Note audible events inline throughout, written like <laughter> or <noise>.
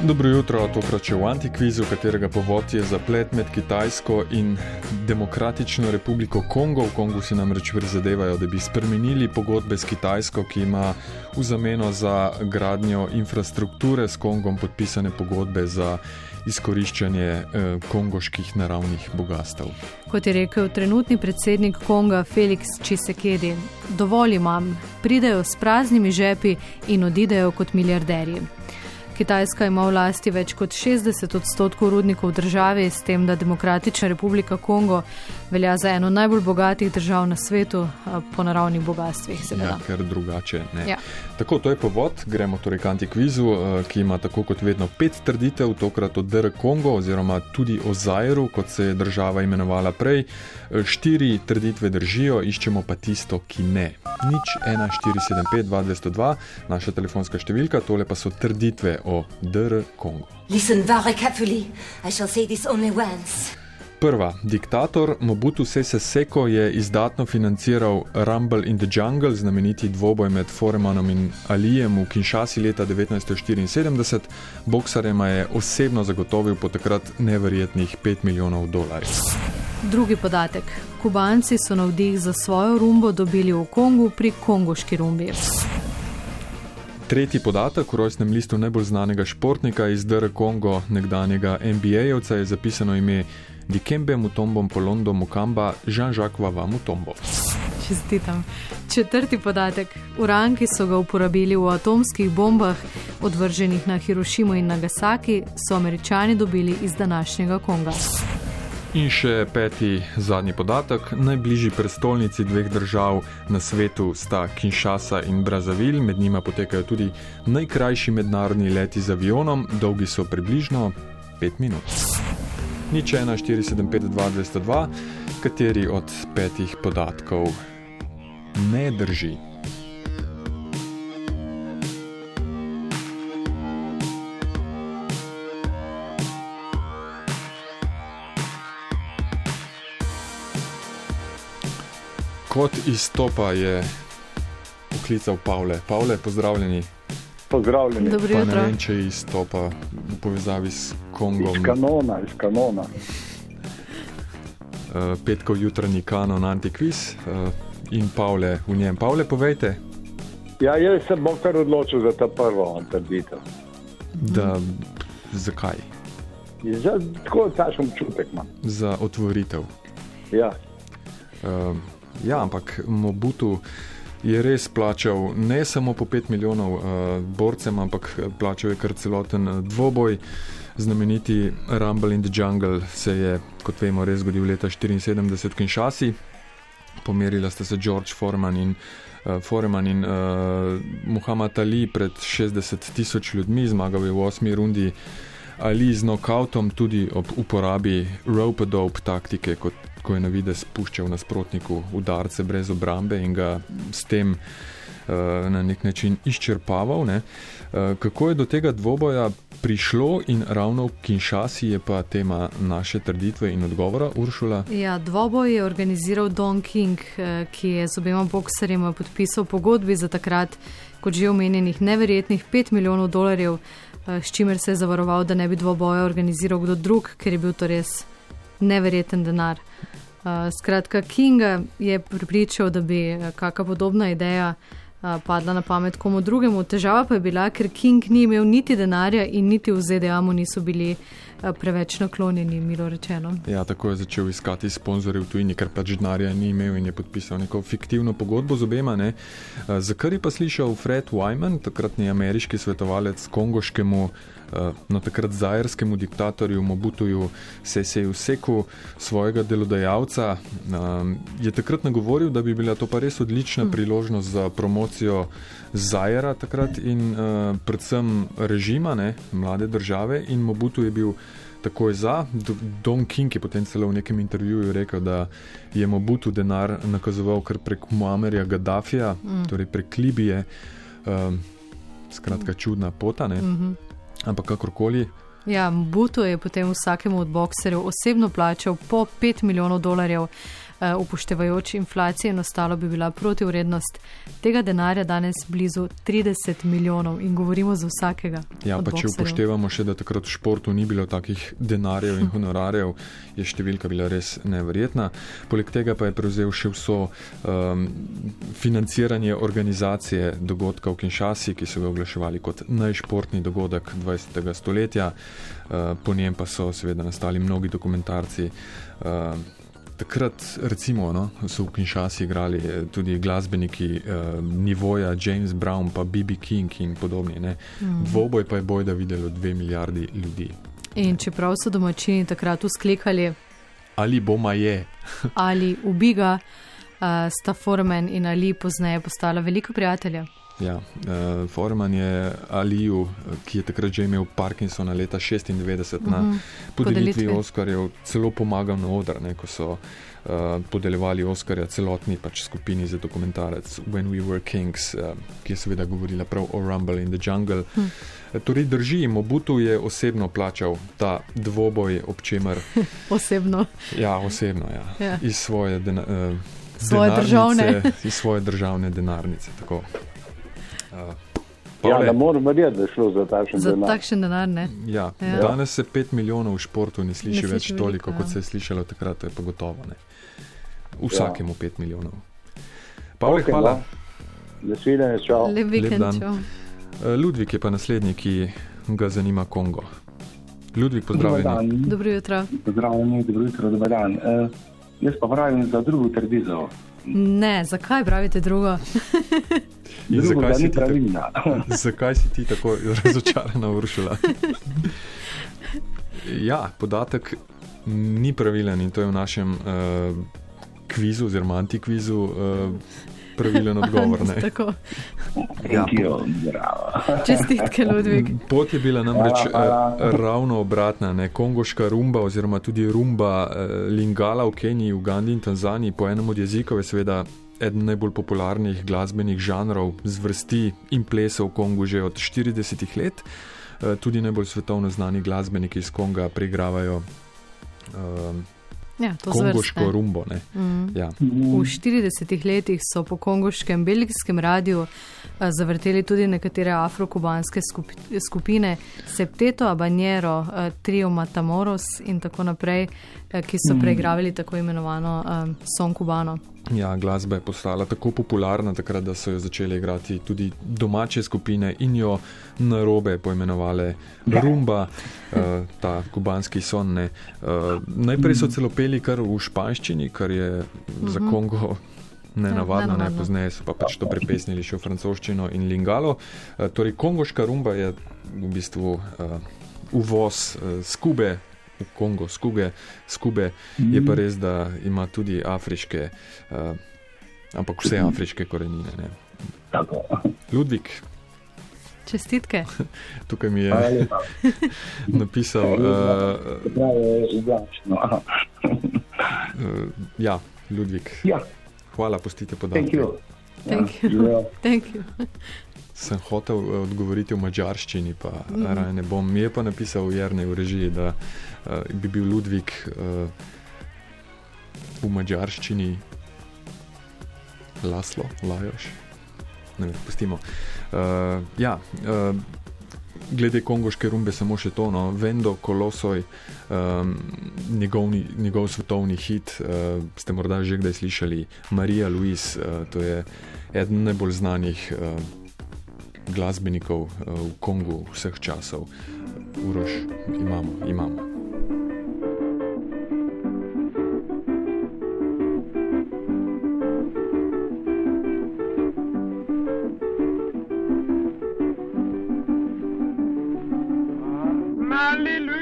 Dobro jutro, tokrat še v antikvizu, katerega povod je zaplet med Kitajsko in Demokratično republiko Kongo. V Kongu si namreč prizadevajo, da bi spremenili pogodbe s Kitajsko, ki ima v zameno za gradnjo infrastrukture s Kongom podpisane pogodbe za izkoriščanje eh, kongoških naravnih bogastev. Kot je rekel trenutni predsednik Konga Felix Čisekedi, dovolj imam, pridejo s praznimi žepi in odidejo kot milijarderji. Kitajska ima v lasti več kot 60 odstotkov rudnikov v državi, s tem, da Demokratična republika Kongo velja za eno najbolj bogatih držav na svetu po naravnih bogatstvih. Ja, ker drugače ne. Ja. Tako, to je povod, gremo torej k antikvizu, ki ima tako kot vedno pet trditev, tokrat o DR Kongo oziroma tudi o Zajru, kot se je država imenovala prej. Štiri trditve držijo, iščemo pa tisto, ki ne. Nič 1475 2202, naša telefonska številka, tole pa so trditve o DR Kongo. Listen very carefully. I shall say this only once. Prva, diktator Mobutu Sese Seko je izdatno financiral Rumble in the Jungle, znameniti dvoboj med Foremanom in Alijem v Kinshasi leta 1974. Boksarema je osebno zagotovil po takrat neverjetnih 5 milijonov dolarjev. Drugi podatek. Kubanci so navdih za svojo rumbo dobili v Kongu pri kongoški rumbi. Tretji podatek v rojstnem listu najbolj znanega športnika iz DR Kongo, nekdanjega NBA-jevca, je zapisano ime Dikembe Mutombo Polondo Mukamba Jean-Jacques Vava Mutombo. Čestitam. Četrti podatek. Uran, ki so ga uporabili v atomskih bombah, odvrženih na Hirošimo in Nagasaki, so američani dobili iz današnjega Konga. In še peti, zadnji podatek. Najbližji prestolnici dveh držav na svetu sta Kinshasa in Brazavil, med njima potekajo tudi najkrajši mednarodni leti z avionom, dolgi so približno 5 minut. Nič 1, 4, 7, 5, 2, 202, kateri od petih podatkov ne drži. Kot izstopa je poklical Pavle. Pavle, pozdravljeni. Pozdravljeni. Dobro Pa ne jutro. vem, če izstopa v povezavi s Kongom. Iz kanona, iz kanona. Uh, petkov jutranji kanon Antikviz uh, in Pavle v njem. Pavle, povejte, Ja, jaz se bom kar odločil za ta prvo trditev. da zakaj? Za, tako takšen občutek imam. Za otvoritev. Ja. Uh, ja, ampak Mobutu je res plačal ne samo po 5 milijonov uh, borcem, ampak plačal je kar celoten eh, dvoboj. Znameniti Rumble in the Jungle se je, kot vemo, res zgodil leta 1974 v Kinshasi. Pomerila sta se George Foreman in, uh, Foreman in uh, Muhammad Ali pred 60 tisoč ljudmi, zmagal je v osmi rundi Ali z nokautom, tudi ob uporabi rope-a-dope taktike, kot, ko je na vide spuščal nasprotniku udarce brez obrambe in ga s tem uh, na nek način izčrpaval. Ne. Uh, kako je do tega dvoboja prišlo in ravno v Kinshasi je pa tema naše trditve in odgovora, Uršula? Ja, dvoboj je organiziral Don King, eh, ki je z obema boksarjema podpisal pogodbi za takrat, kot že omenjenih, neverjetnih 5 milijonov dolarjev, s čimer se je zavaroval, da ne bi dvoboja organiziral kdo drug, ker je bil to res neverjeten denar. Eh, Skratka, Kinga je pripričal, da bi eh, kakšna podobna ideja eh, padla na pamet komu drugemu. Težava pa je bila, ker King ni imel niti denarja in niti v ZDA mu niso bili eh, preveč naklonjeni, milo rečeno. Ja, tako je začel iskati sponzorje v tujini, ker pač denarja ni imel in je podpisal neko fiktivno pogodbo z obema. Uh, Zakaj je pa slišal Fred Wyman, takratni ameriški svetovalec kongoškemu, uh, no takrat zajerskemu diktatorju Mobutuju Seseju Seku, svojega delodajalca, um, je takrat nagovoril, da bi bila to pa res odlična priložnost za promocijo Zajera takrat in uh, predvsem režima, ne, mlade države in Mobutu je bil takoj za. Don King je potem celo v nekem intervjuju rekel, da je Mobutu denar nakazoval kar prek Muamerja Gaddafija, mm. torej prek Libije. Um, skratka, čudna pota, ne? Mm -hmm. Ampak kakorkoli. Ja, Buto je potem vsakemu od bokserjev osebno plačal po 5 milijonov dolarjev. Uh, upoštevajoč inflacijo in ostalo bi bila protivrednost tega denarja danes blizu 30 milijonov in govorimo za vsakega. Ja, pa če boksarjev. upoštevamo še, da takrat v športu ni bilo takih denarjev in honorarjev, je številka bila res neverjetna. Poleg tega pa je prevzel še vso um, financiranje organizacije dogodka v Kinshasi, ki so ga oglaševali kot najšportni dogodek 20. stoletja. Uh, po njem pa so seveda nastali mnogi dokumentarci. Uh, Takrat, recimo, no, so v Kinshasi igrali eh, tudi glasbeniki uh, nivoja James Brown, pa B.B. King in podobni. Mm. Dvoboj pa je boj, da videlo dve milijardi ljudi. In čeprav so domačini takrat usklikali Ali boma je? ali ubiga, uh, sta Foreman in Ali pozneje postala velika prijatelja. Ja, uh, Foreman je Aliju, ki je takrat že imel Parkinsona leta 96 mm -hmm. na podelitvi Oscarjev, celo pomagal na odr, ne, ko so uh, podeljevali Oscarja celotni pač skupini za dokumentarec When We Were Kings, uh, ki je seveda govorila prav o Rumble in the Jungle. Mm. Torej, drži, Mobutu je osebno plačal ta dvoboj, ob čemer. <laughs> osebno. Ja, osebno, ja. ja. Iz svoje, dena, uh, svoje državne. Iz svoje državne denarnice. Tako. Uh, ja, ne morem verjeti, da je šlo za takšen za denar. Takšen denar ne. Ja, ja. Danes se 5 milijonov v športu ne sliši, ne sliši več veliko, toliko, ja. kot se je slišalo takrat, to je pa gotovo. Ne. Vsakemu ja. 5 milijonov. Pavle, okay, hvala. Nasvidenje, čau. Lep vikend, Lep čau. Ludvik je pa naslednji, ki ga zanima Kongo. Ludvik, pozdravljen. Dobro jutro. Pozdravljeni, dobro jutro, dober dan. Uh, jaz pa pravim za drugo trditev. Ne, zakaj pravite drugo? Drugo, zakaj si, ti tako, pravilna. <laughs> zakaj si ti tako razočarana, Uršula? ja, podatek ni pravilen in to je v našem uh, kvizu oziroma antikvizu uh, pravilen <laughs> odgovor. Ne? Tako. Ja, bravo. <laughs> Čestitke, Ludvik. Pot je bila namreč Hvala, hvala. eh, ravno obratna. Ne? Kongoška rumba oziroma tudi rumba eh, lingala v Keniji, Ugandi in Tanzaniji po enem od jezikov je seveda eden najbolj popularnih glasbenih žanrov, zvrsti in plesov v Kongu že od 40 let. Eh, Tudi najbolj svetovno znani glasbeniki iz Konga preigravajo um, Ja, to kongoško zvrstne. rumbo. ne. Mm. Ja. V 40 letih so po kongoškem belgijskem radiju eh, zavrteli tudi nekatere afrokubanske skupi- skupine, Septeto, Abanjero, eh, Trio Matamoros in tako naprej, eh, ki so preigravali tako imenovano Son Cubano. Ja, glasba je postala tako popularna, takrat, da so jo začele igrati tudi domače skupine in jo na robe poimenovali rumba, uh, ta kubanski son. ne. Uh, najprej so celo peli kar v španščini, kar je za Kongo. Nenavadno, ne, nenavadno. pozneje so pa pač to prepesnili še v francoščino in lingalo. Uh, torej, kongoška rumba je v bistvu uh, uvoz uh, skube v Kongo, skuge, skube. Je pa res, da ima tudi afriške, uh, ampak vse afriške korenine. Ne. Tako. Ludvik, Čestitke. <laughs> tukaj mi je <laughs> napisal, uh, Prav je izdačno. uh, ja, Ludvik, Ja, hvala, pustite thank podatke. you. Thank Ja, you. ja. <laughs> Thank you. Sem hotel eh, odgovoriti v mačarščini, pa mm. -hmm. raje ne bom. Mi je pa napisal Jrnej v režiji, da uh, bi bil Ludvik uh, v mačarščini Laslo, Lajoš. Ne vem, pustimo. Uh, ja, uh, glede kongoške rumbe, samo še to, no, Vendo Kolosoj, um, njegov, njegov svetovni hit, uh, ste morda že kdaj slišali, Marija Luis, uh, to je eden najbolj znanih. Uh, glasbenikov eh, v Kongu vseh časov. Uroš, imamo, imamo. Mali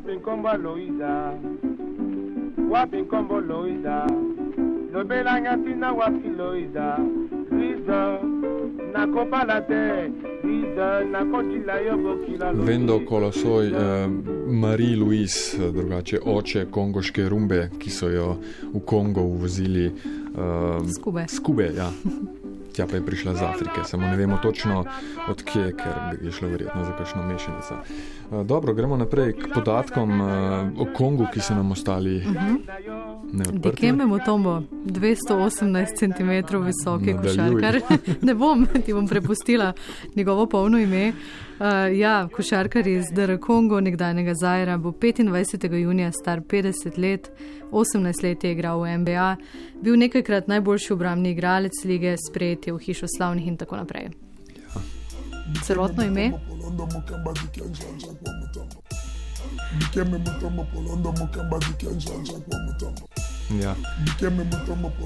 Wapi nkombo Luisa Wapi nkombo Luisa Lobela ngatina wapi Luisa Luisa nakobala te lize nakotila yo bokila Vendo Kolosoj, eh, Marie-Louise, eh, drugače oče kongoške rumbe, ki so jo v Kongo uvozili eh, Skube. skube ja. <laughs> Tja pa je prišla iz Afrike, samo ne vemo točno odkje, ker je šlo verjetno za kakšno mešanico. Eh, Dobro, gremo naprej k podatkom eh, o Kongu, ki so nam ostali neodprti. Dikembe Mutombo, 218 cm visoki Nadaljuj. košarkar. ne bom, ti bom prepustila njegovo polno ime. Uh, ja, košarkar iz DR Kongo, nekdanjega Zaira, bo 25. junija star 50 let, 18 let je igral v NBA, bil nekajkrat najboljši obrambni igralec lige, sprejet je v hišo slavnih in tako naprej. Celotno ime? Ja.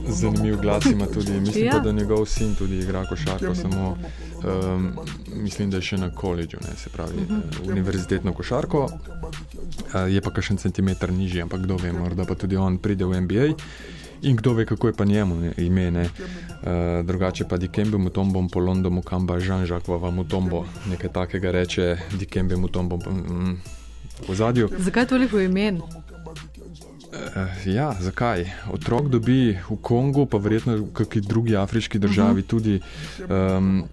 Zanimiv glas ima tudi, mislim Ja. pa, da njegov sin tudi igra košarko, samo um, mislim, da je še na koledžu, ne, se pravi uh -huh. univerzitetno košarko. Uh, je pa kakšen centimeter nižji, ampak kdo ve, morda pa tudi on pride v NBA. In kdo ve, kako je pa njemu ne, ime. Ne. Uh, drugače pa Dikembe Mutombo, Polondo Mukamba, Jean-Jacques Vava Mutombo, nekaj takega reče Dikembe Mutombo mm, v zadju. Zakaj toliko imen? Eh, Ja, zakaj? Otrok dobi v Kongu, pa verjetno v kakšni drugi afriški državi tudi um,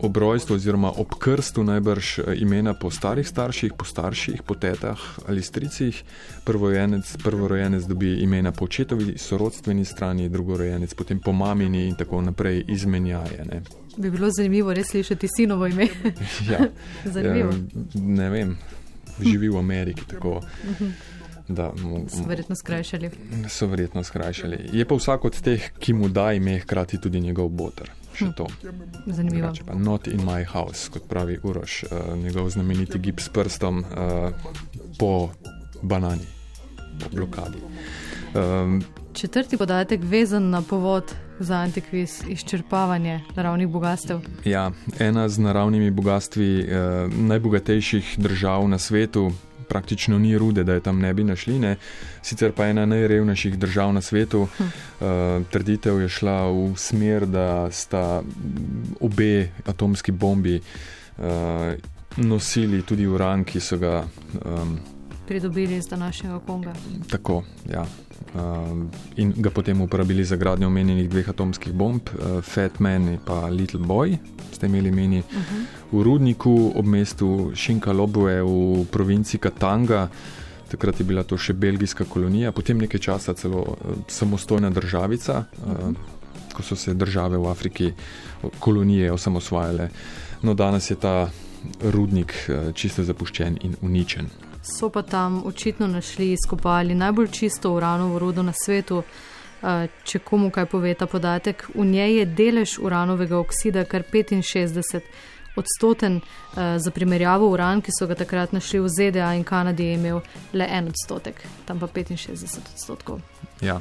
ob rojstvu oziroma ob krstu najbrž eh, imena po starih starših, po starših, po tetah ali stricih. Prvorojenec, prvorojenec dobi imena po očetovi sorodstveni strani, drugorojenec potem po mamini in tako naprej izmenjaje. Ne? Bi bilo zanimivo res slišati sinovo ime. <laughs> Ja, <laughs> Zanimivo. ne vem, živi v Ameriki tako. Da, mu, So verjetno skrajšali. so verjetno skrajšali. Je pa vsak od teh, ki mu da ime, hkrati tudi njegov boter. To. Zanimivo. Pa not in my house, kot pravi Uroš, uh, njegov znameniti gib s prstom uh, po banani, po blokadi. Um, Četrti podatek vezan na povod za antikviz izčrpavanje naravnih bogastev. ja, ena z naravnimi bogatstvi uh, najbogatejših držav na svetu. Praktično ni rude, da je tam ne bi našli, ne. sicer pa ena najrevnejših držav na svetu. Hm. Uh, trditev je šla v smer, da sta obe atomski bombi uh, nosili tudi uran, ki so ga um, Pridobili iz današnjega Konga. tako. Ja. Uh, in ga potem uporabili za gradnjo omenjenih dveh atomskih bomb, uh, Fat Man in pa Little Boy, ste imeli meni uh -huh. v rudniku ob mestu Šinkaloboe v provinci Katanga. Takrat je bila to še belgijska kolonija, potem nekaj časa celo uh, samostojna državica, uh, ko so se države v Afriki, kolonije osamosvajale. No, danes je ta rudnik čisto zapuščen in uničen. So pa tam očitno našli izkopali najbolj čisto uranovo rudo na svetu. Eh, Če komu kaj pove ta podatek, v njej je delež uranovega oksida kar 65 odstoten. Eh, Za primerjavo, uran, ki so ga takrat našli v ZDA in Kanadi, je imel le en odstotek, tam pa 65 odstotkov. Ja,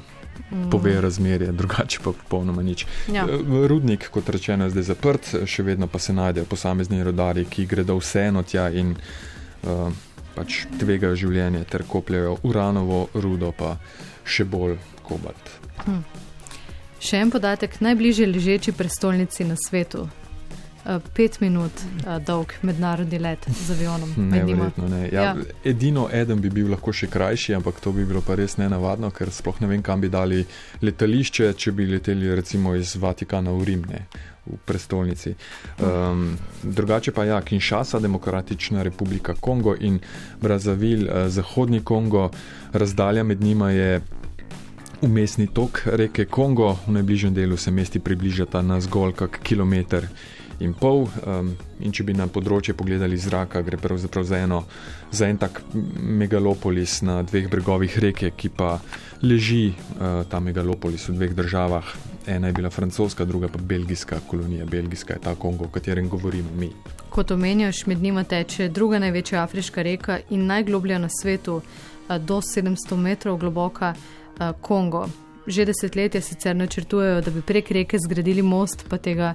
pove razmerje, drugače pa popolnoma nič. Ja. Eh, Rudnik, kot rečeno, je zdaj zaprt, še vedno pa se najdejo posamezni rodari, ki gredo vseeno tja in uh, pač tvegajo življenje ter kopljajo uranovo rudo, pa še bolj kobalt. Še en podatek, najbližje ležeči prestolnici na svetu. Eh, Pet minut eh, dolg mednarodni let z avionom. njima. Neverjetno, ne. Ja. ja. Edino eden bi bil lahko še krajši, ampak to bi bilo pa res nenavadno, ker sploh ne vem, kam bi dali letališče, če bi leteli recimo iz Vatikana v Rim, ne, v prestolnici. Um, drugače pa ja, Kinshasa, Demokratična republika Kongo in Brazavil, eh, Zahodni Kongo, razdalja med njima je umestni tok reke Kongo, v najbližjem delu se mesti približata na zgolj kak kilometr in pol. Um, in če bi na področje pogledali iz zraka, gre pravzaprav za, eno, za en tak megalopolis na dveh bregovih reke, ki pa leži uh, ta megalopolis v dveh državah. Ena je bila francoska, druga pa belgijska kolonija. Belgijska je ta Kongo, o katerem govorimo mi. Kot omenjaš, med njima teče druga največja afriška reka in najgloblja na svetu, eh, do 700 metrov globoka eh, Kongo. Že desetletja sicer načrtujejo, da bi prek reke zgradili most, pa tega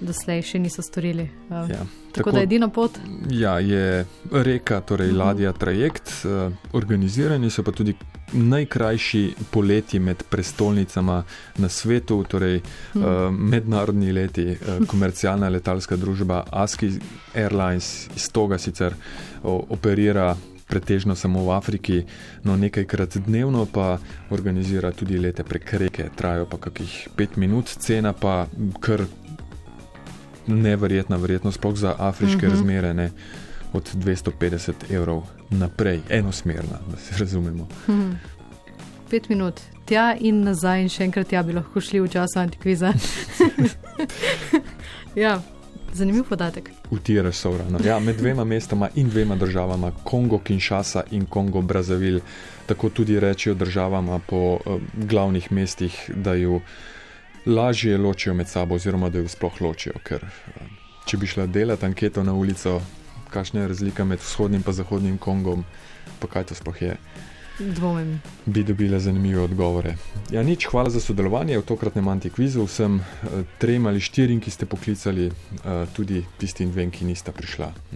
doslej še niso storili. Uh, Ja. tako, tako da edina pot. Ja, je reka, torej Mhm. ladja, trajekt. eh, Organizirani so pa tudi najkrajši poleti med prestolnicama na svetu, torej Mhm. eh, mednarodni leti. eh, <laughs> Komercialna letalska družba Aski Airlines iz toga sicer operira. Pretežno samo v Afriki, no nekajkrat dnevno pa organizira tudi lete prek reke, trajajo pa kakih pet minut, cena pa kar neverjetna, verjetno sploh za afriške Mhm. -huh. razmere, ne, od 250 evrov naprej, enosmerna, da se razumemo. Hm. Pet minut. Tja in nazaj, in še enkrat tja bi lahko šli v času antikviza. <laughs> ja, zanimiv podatek. Utiraš sovrano. Ja, med dvema mestoma in dvema državama, Kongo Kinshasa in Kongo Brazzaville, tako tudi rečejo državama po uh, glavnih mestih, da ju lažje ločijo med sabo, oziroma da ju sploh ločijo. Ker uh, če bi šla delati anketo na ulico, kakšna je razlika med vzhodnim in zahodnim Kongom, pa kaj to sploh je. Dvomim. bi dobile zanimive odgovore. Ja, nič, hvala za sodelovanje v tokratnem antikvizu, vsem eh, trem ali štirim, ki ste poklicali, eh, tudi tistim dvem, ki nista prišla. na